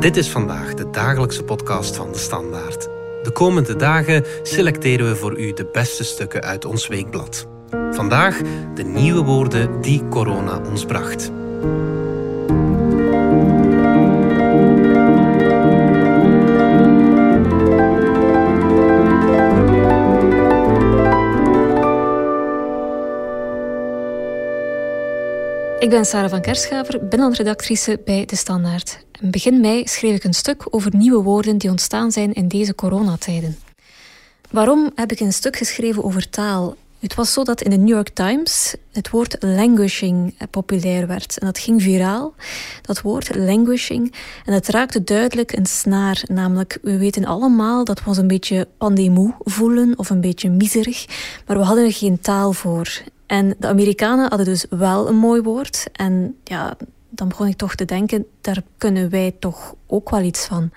Dit is vandaag de dagelijkse podcast van de Standaard. De komende dagen selecteren we voor u de beste stukken uit ons weekblad. Vandaag de nieuwe woorden die corona ons bracht. Ik ben Sarah van Kerschaver, binnenredactrice bij De Standaard. Begin mei schreef ik een stuk over nieuwe woorden die ontstaan zijn in deze coronatijden. Waarom heb ik een stuk geschreven over taal? Het was zo dat in de New York Times het woord languishing populair werd. En dat ging viraal, dat woord languishing. En het raakte duidelijk een snaar. Namelijk, we weten allemaal dat we ons een beetje pandemie voelen of een beetje miserig. Maar we hadden er geen taal voor. En de Amerikanen hadden dus wel een mooi woord. En ja, dan begon ik toch te denken, daar kunnen wij toch ook wel iets van.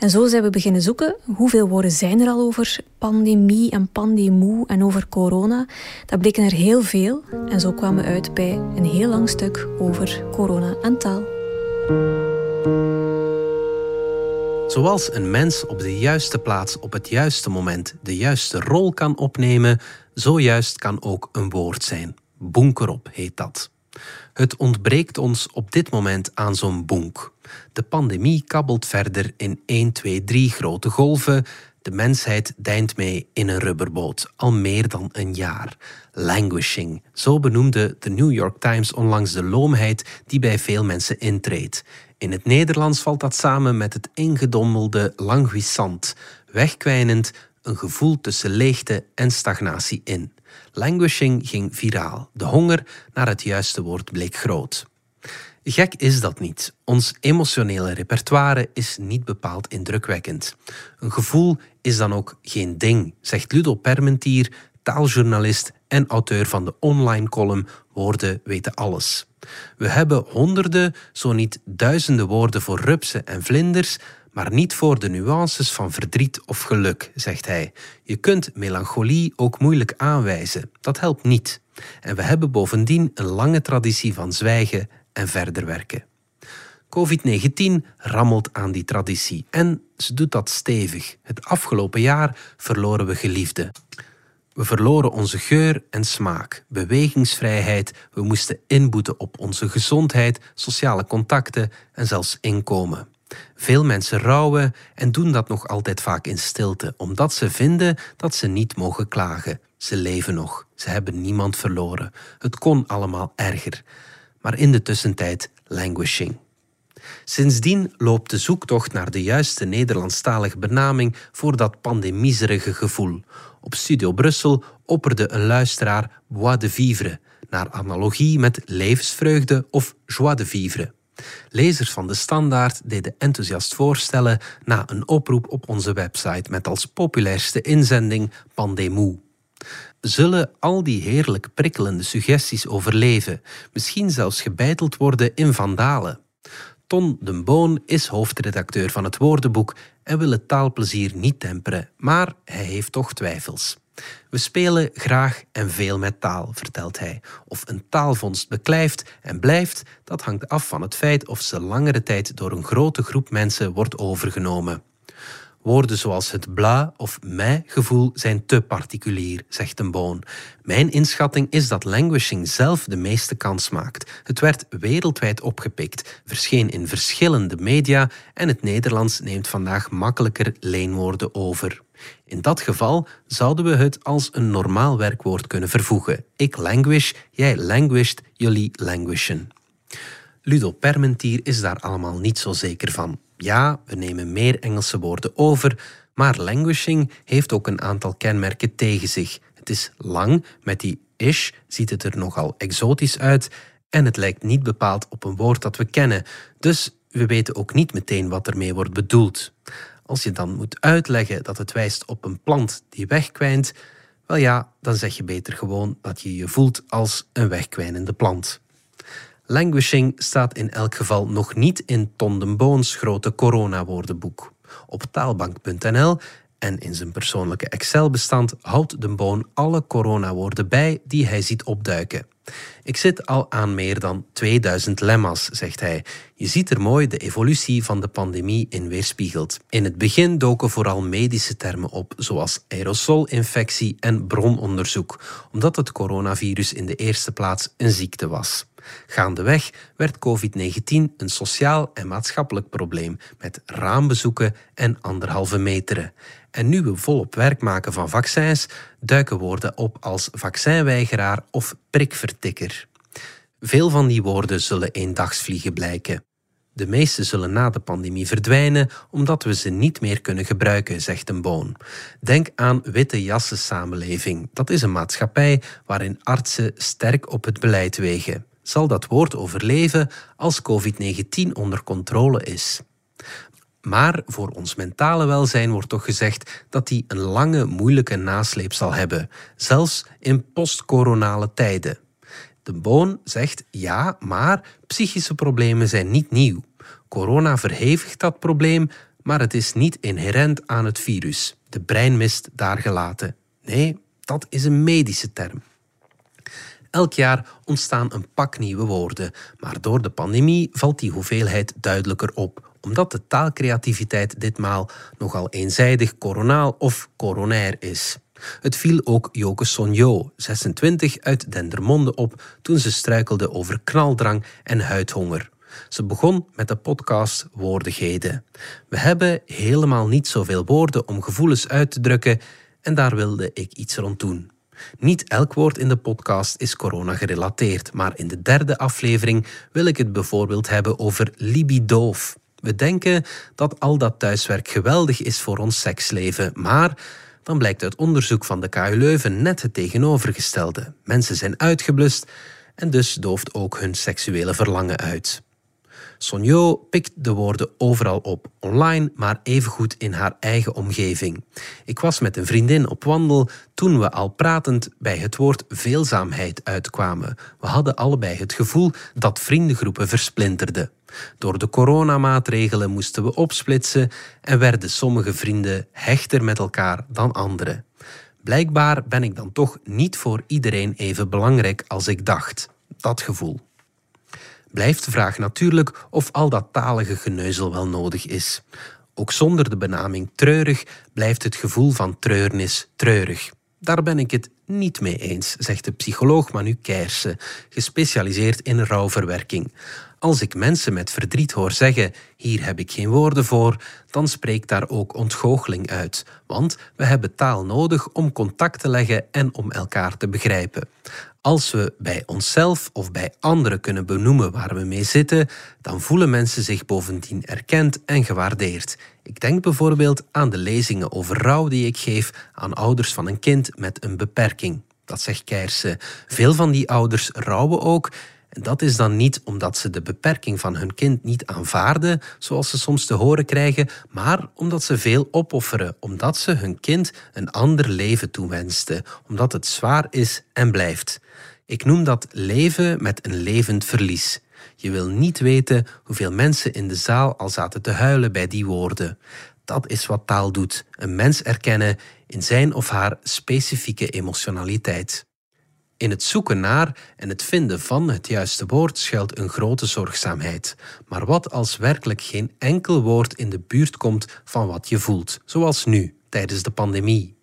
En zo zijn we beginnen zoeken. Hoeveel woorden zijn er al over pandemie en pandemie en over corona? Dat bleken er heel veel. En zo kwamen we uit bij een heel lang stuk over corona en taal. Zoals een mens op de juiste plaats op het juiste moment de juiste rol kan opnemen, zojuist kan ook een woord zijn. Bonkerop heet dat. Het ontbreekt ons op dit moment aan zo'n bonk. De pandemie kabbelt verder in 1, 2, 3 grote golven. De mensheid deint mee in een rubberboot, al meer dan een jaar. Languishing, zo benoemde de New York Times onlangs de loomheid die bij veel mensen intreedt. In het Nederlands valt dat samen met het ingedommelde languissant, wegkwijnend, een gevoel tussen leegte en stagnatie in. Languishing ging viraal. De honger naar het juiste woord bleek groot. Gek is dat niet. Ons emotionele repertoire is niet bepaald indrukwekkend. Een gevoel is dan ook geen ding, zegt Ludo Permentier, taaljournalist en auteur van de online column Woorden weten alles. We hebben honderden, zo niet duizenden woorden voor rupsen en vlinders, maar niet voor de nuances van verdriet of geluk, zegt hij. Je kunt melancholie ook moeilijk aanwijzen. Dat helpt niet. En we hebben bovendien een lange traditie van zwijgen en verder werken. COVID-19 rammelt aan die traditie en ze doet dat stevig. Het afgelopen jaar verloren we geliefden. We verloren onze geur en smaak, bewegingsvrijheid, we moesten inboeten op onze gezondheid, sociale contacten en zelfs inkomen. Veel mensen rouwen en doen dat nog altijd vaak in stilte, omdat ze vinden dat ze niet mogen klagen. Ze leven nog, ze hebben niemand verloren. Het kon allemaal erger. Maar in de tussentijd languishing. Sindsdien loopt de zoektocht naar de juiste Nederlandstalige benaming voor dat pandemieserige gevoel. Op Studio Brussel opperde een luisteraar bois de vivre, naar analogie met levensvreugde of joie de vivre. Lezers van de Standaard deden enthousiast voorstellen na een oproep op onze website met als populairste inzending Pandemie. Zullen al die heerlijk prikkelende suggesties overleven, misschien zelfs gebeiteld worden in vandalen? Ton den Boon is hoofdredacteur van het woordenboek en wil het taalplezier niet temperen, maar hij heeft toch twijfels. We spelen graag en veel met taal, vertelt hij. Of een taalvondst beklijft en blijft, dat hangt af van het feit of ze langere tijd door een grote groep mensen wordt overgenomen. Woorden zoals het bla of mij gevoel zijn te particulier, zegt een boon. Mijn inschatting is dat languishing zelf de meeste kans maakt. Het werd wereldwijd opgepikt, verscheen in verschillende media en het Nederlands neemt vandaag makkelijker leenwoorden over. In dat geval zouden we het als een normaal werkwoord kunnen vervoegen. Ik languish, jij languished, jullie languishen. Ludo Permentier is daar allemaal niet zo zeker van. Ja, we nemen meer Engelse woorden over, maar languishing heeft ook een aantal kenmerken tegen zich. Het is lang, met die ish ziet het er nogal exotisch uit en het lijkt niet bepaald op een woord dat we kennen, dus we weten ook niet meteen wat ermee wordt bedoeld. Als je dan moet uitleggen dat het wijst op een plant die wegkwijnt, wel ja, dan zeg je beter gewoon dat je je voelt als een wegkwijnende plant. Languishing staat in elk geval nog niet in Ton Boons grote corona-woordenboek. Op taalbank.nl En in zijn persoonlijke Excel-bestand houdt de boon alle coronawoorden bij die hij ziet opduiken. Ik zit al aan meer dan 2000 lemma's, zegt hij. Je ziet er mooi de evolutie van de pandemie in weerspiegeld. In het begin doken vooral medische termen op, zoals aerosolinfectie en brononderzoek, omdat het coronavirus in de eerste plaats een ziekte was. Gaandeweg werd COVID-19 een sociaal en maatschappelijk probleem met raambezoeken en anderhalve meteren. En nu we volop werk maken van vaccins, duiken woorden op als vaccinweigeraar of prikvertikker. Veel van die woorden zullen eendagsvliegen blijken. De meeste zullen na de pandemie verdwijnen omdat we ze niet meer kunnen gebruiken, zegt een boon. Denk aan witte jassen samenleving. Dat is een maatschappij waarin artsen sterk op het beleid wegen. Zal dat woord overleven als COVID-19 onder controle is? Maar voor ons mentale welzijn wordt toch gezegd dat die een lange, moeilijke nasleep zal hebben, zelfs in postcoronale tijden. De Boon zegt ja, maar psychische problemen zijn niet nieuw. Corona verhevigt dat probleem, maar het is niet inherent aan het virus. De breinmist daar gelaten. Nee, dat is een medische term. Elk jaar ontstaan een pak nieuwe woorden, maar door de pandemie valt die hoeveelheid duidelijker op omdat de taalcreativiteit ditmaal nogal eenzijdig coronaal of coronair is. Het viel ook Joke Sonjo, 26, uit Dendermonde op toen ze struikelde over knaldrang en huidhonger. Ze begon met de podcast Woordigheden. We hebben helemaal niet zoveel woorden om gevoelens uit te drukken en daar wilde ik iets rond doen. Niet elk woord in de podcast is corona gerelateerd, maar in de derde aflevering wil ik het bijvoorbeeld hebben over libidoof. We denken dat al dat thuiswerk geweldig is voor ons seksleven, maar dan blijkt uit onderzoek van de KU Leuven net het tegenovergestelde. Mensen zijn uitgeblust en dus dooft ook hun seksuele verlangen uit. Sonjo pikt de woorden overal op, online, maar evengoed in haar eigen omgeving. Ik was met een vriendin op wandel toen we al pratend bij het woord veelzaamheid uitkwamen. We hadden allebei het gevoel dat vriendengroepen versplinterden. Door de coronamaatregelen moesten we opsplitsen en werden sommige vrienden hechter met elkaar dan anderen. Blijkbaar ben ik dan toch niet voor iedereen even belangrijk als ik dacht. Dat gevoel. Blijft de vraag natuurlijk of al dat talige geneuzel wel nodig is. Ook zonder de benaming treurig blijft het gevoel van treurnis treurig. Daar ben ik het niet mee eens, zegt de psycholoog Manu Keirse, gespecialiseerd in rouwverwerking. Als ik mensen met verdriet hoor zeggen: hier heb ik geen woorden voor, dan spreekt daar ook ontgoocheling uit. Want we hebben taal nodig om contact te leggen en om elkaar te begrijpen. Als we bij onszelf of bij anderen kunnen benoemen waar we mee zitten, dan voelen mensen zich bovendien erkend en gewaardeerd. Ik denk bijvoorbeeld aan de lezingen over rouw die ik geef aan ouders van een kind met een beperking. Dat zegt Keirse. Veel van die ouders rouwen ook en dat is dan niet omdat ze de beperking van hun kind niet aanvaarden, zoals ze soms te horen krijgen, maar omdat ze veel opofferen, omdat ze hun kind een ander leven toewensten, omdat het zwaar is en blijft. Ik noem dat leven met een levend verlies. Je wil niet weten hoeveel mensen in de zaal al zaten te huilen bij die woorden. Dat is wat taal doet: een mens erkennen in zijn of haar specifieke emotionaliteit. In het zoeken naar en het vinden van het juiste woord schuilt een grote zorgzaamheid. Maar wat als werkelijk geen enkel woord in de buurt komt van wat je voelt, zoals nu, tijdens de pandemie?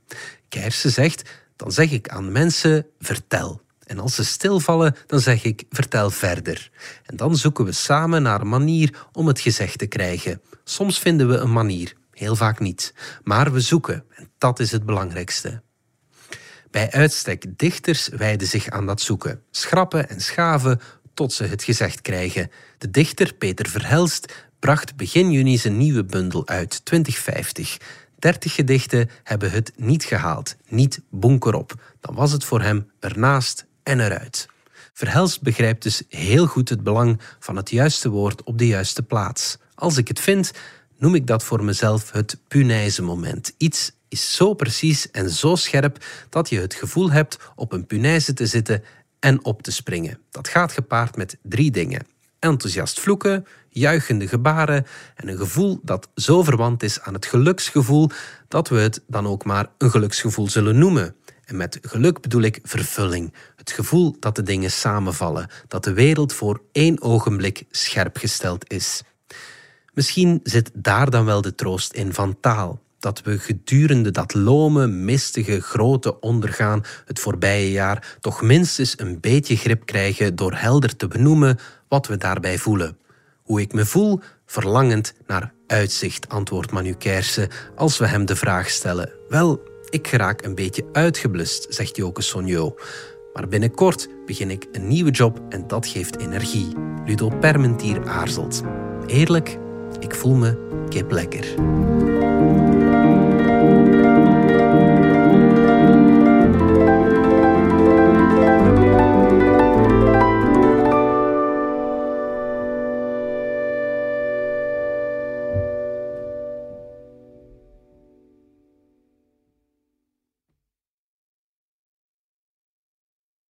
Keirse zegt, dan zeg ik aan mensen, vertel. En als ze stilvallen, dan zeg ik, vertel verder. En dan zoeken we samen naar een manier om het gezegd te krijgen. Soms vinden we een manier, heel vaak niet. Maar we zoeken, en dat is het belangrijkste. Bij uitstek dichters wijden zich aan dat zoeken, schrappen en schaven tot ze het gezegd krijgen. De dichter Peter Verhelst bracht begin juni zijn nieuwe bundel uit, 2050. 30 gedichten hebben het niet gehaald, niet bonkerop. Dan was het voor hem ernaast en eruit. Verhelst begrijpt dus heel goed het belang van het juiste woord op de juiste plaats. Als ik het vind, noem ik dat voor mezelf het punaise moment. Iets is zo precies en zo scherp dat je het gevoel hebt op een punaise te zitten en op te springen. Dat gaat gepaard met drie dingen. enthousiast vloeken, juichende gebaren en een gevoel dat zo verwant is aan het geluksgevoel dat we het dan ook maar een geluksgevoel zullen noemen. En met geluk bedoel ik vervulling. Het gevoel dat de dingen samenvallen, dat de wereld voor één ogenblik scherp gesteld is. Misschien zit daar dan wel de troost in van taal. Dat we gedurende dat lome, mistige, grote ondergaan het voorbije jaar toch minstens een beetje grip krijgen door helder te benoemen wat we daarbij voelen. Hoe ik me voel, verlangend naar uitzicht, antwoordt Manu Kersen als we hem de vraag stellen. Wel, ik geraak een beetje uitgeblust, zegt Joke Sonjo. Maar binnenkort begin ik een nieuwe job en dat geeft energie. Ludo Permentier aarzelt. Eerlijk, ik voel me kip lekker.